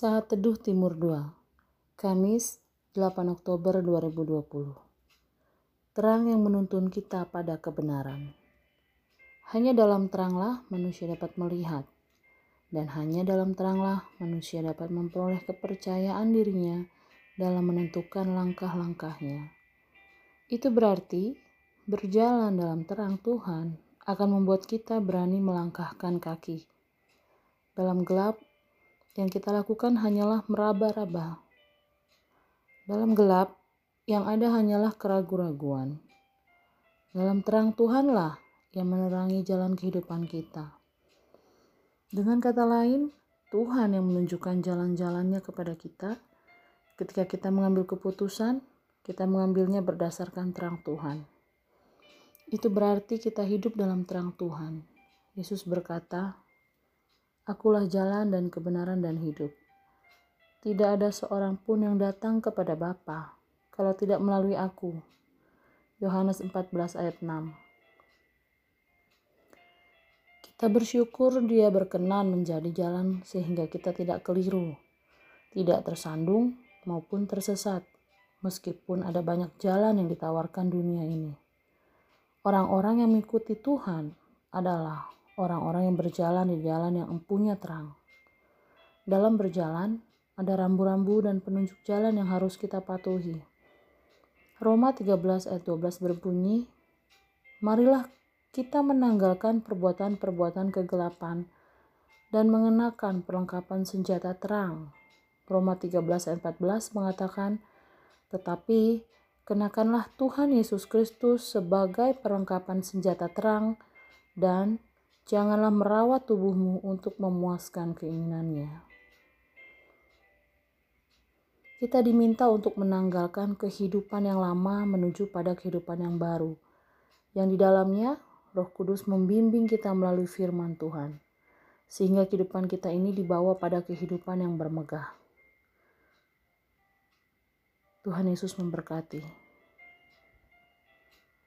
Saat Teduh Timur 2 Kamis 8 Oktober 2020 Terang yang menuntun kita pada kebenaran Hanya dalam teranglah manusia dapat melihat dan hanya dalam teranglah manusia dapat memperoleh kepercayaan dirinya dalam menentukan langkah-langkahnya. Itu berarti berjalan dalam terang Tuhan akan membuat kita berani melangkahkan kaki. Dalam gelap yang kita lakukan hanyalah meraba-raba. Dalam gelap, yang ada hanyalah keraguan-raguan. Dalam terang Tuhanlah yang menerangi jalan kehidupan kita. Dengan kata lain, Tuhan yang menunjukkan jalan-jalannya kepada kita. Ketika kita mengambil keputusan, kita mengambilnya berdasarkan terang Tuhan. Itu berarti kita hidup dalam terang Tuhan. Yesus berkata, Akulah jalan dan kebenaran dan hidup. Tidak ada seorang pun yang datang kepada Bapa kalau tidak melalui aku. Yohanes 14 ayat 6 Kita bersyukur dia berkenan menjadi jalan sehingga kita tidak keliru, tidak tersandung maupun tersesat, meskipun ada banyak jalan yang ditawarkan dunia ini. Orang-orang yang mengikuti Tuhan adalah orang-orang yang berjalan di jalan yang empunya terang. Dalam berjalan, ada rambu-rambu dan penunjuk jalan yang harus kita patuhi. Roma 13 ayat 12 berbunyi, Marilah kita menanggalkan perbuatan-perbuatan kegelapan dan mengenakan perlengkapan senjata terang. Roma 13 ayat 14 mengatakan, Tetapi kenakanlah Tuhan Yesus Kristus sebagai perlengkapan senjata terang dan Janganlah merawat tubuhmu untuk memuaskan keinginannya. Kita diminta untuk menanggalkan kehidupan yang lama menuju pada kehidupan yang baru, yang di dalamnya Roh Kudus membimbing kita melalui firman Tuhan, sehingga kehidupan kita ini dibawa pada kehidupan yang bermegah. Tuhan Yesus memberkati.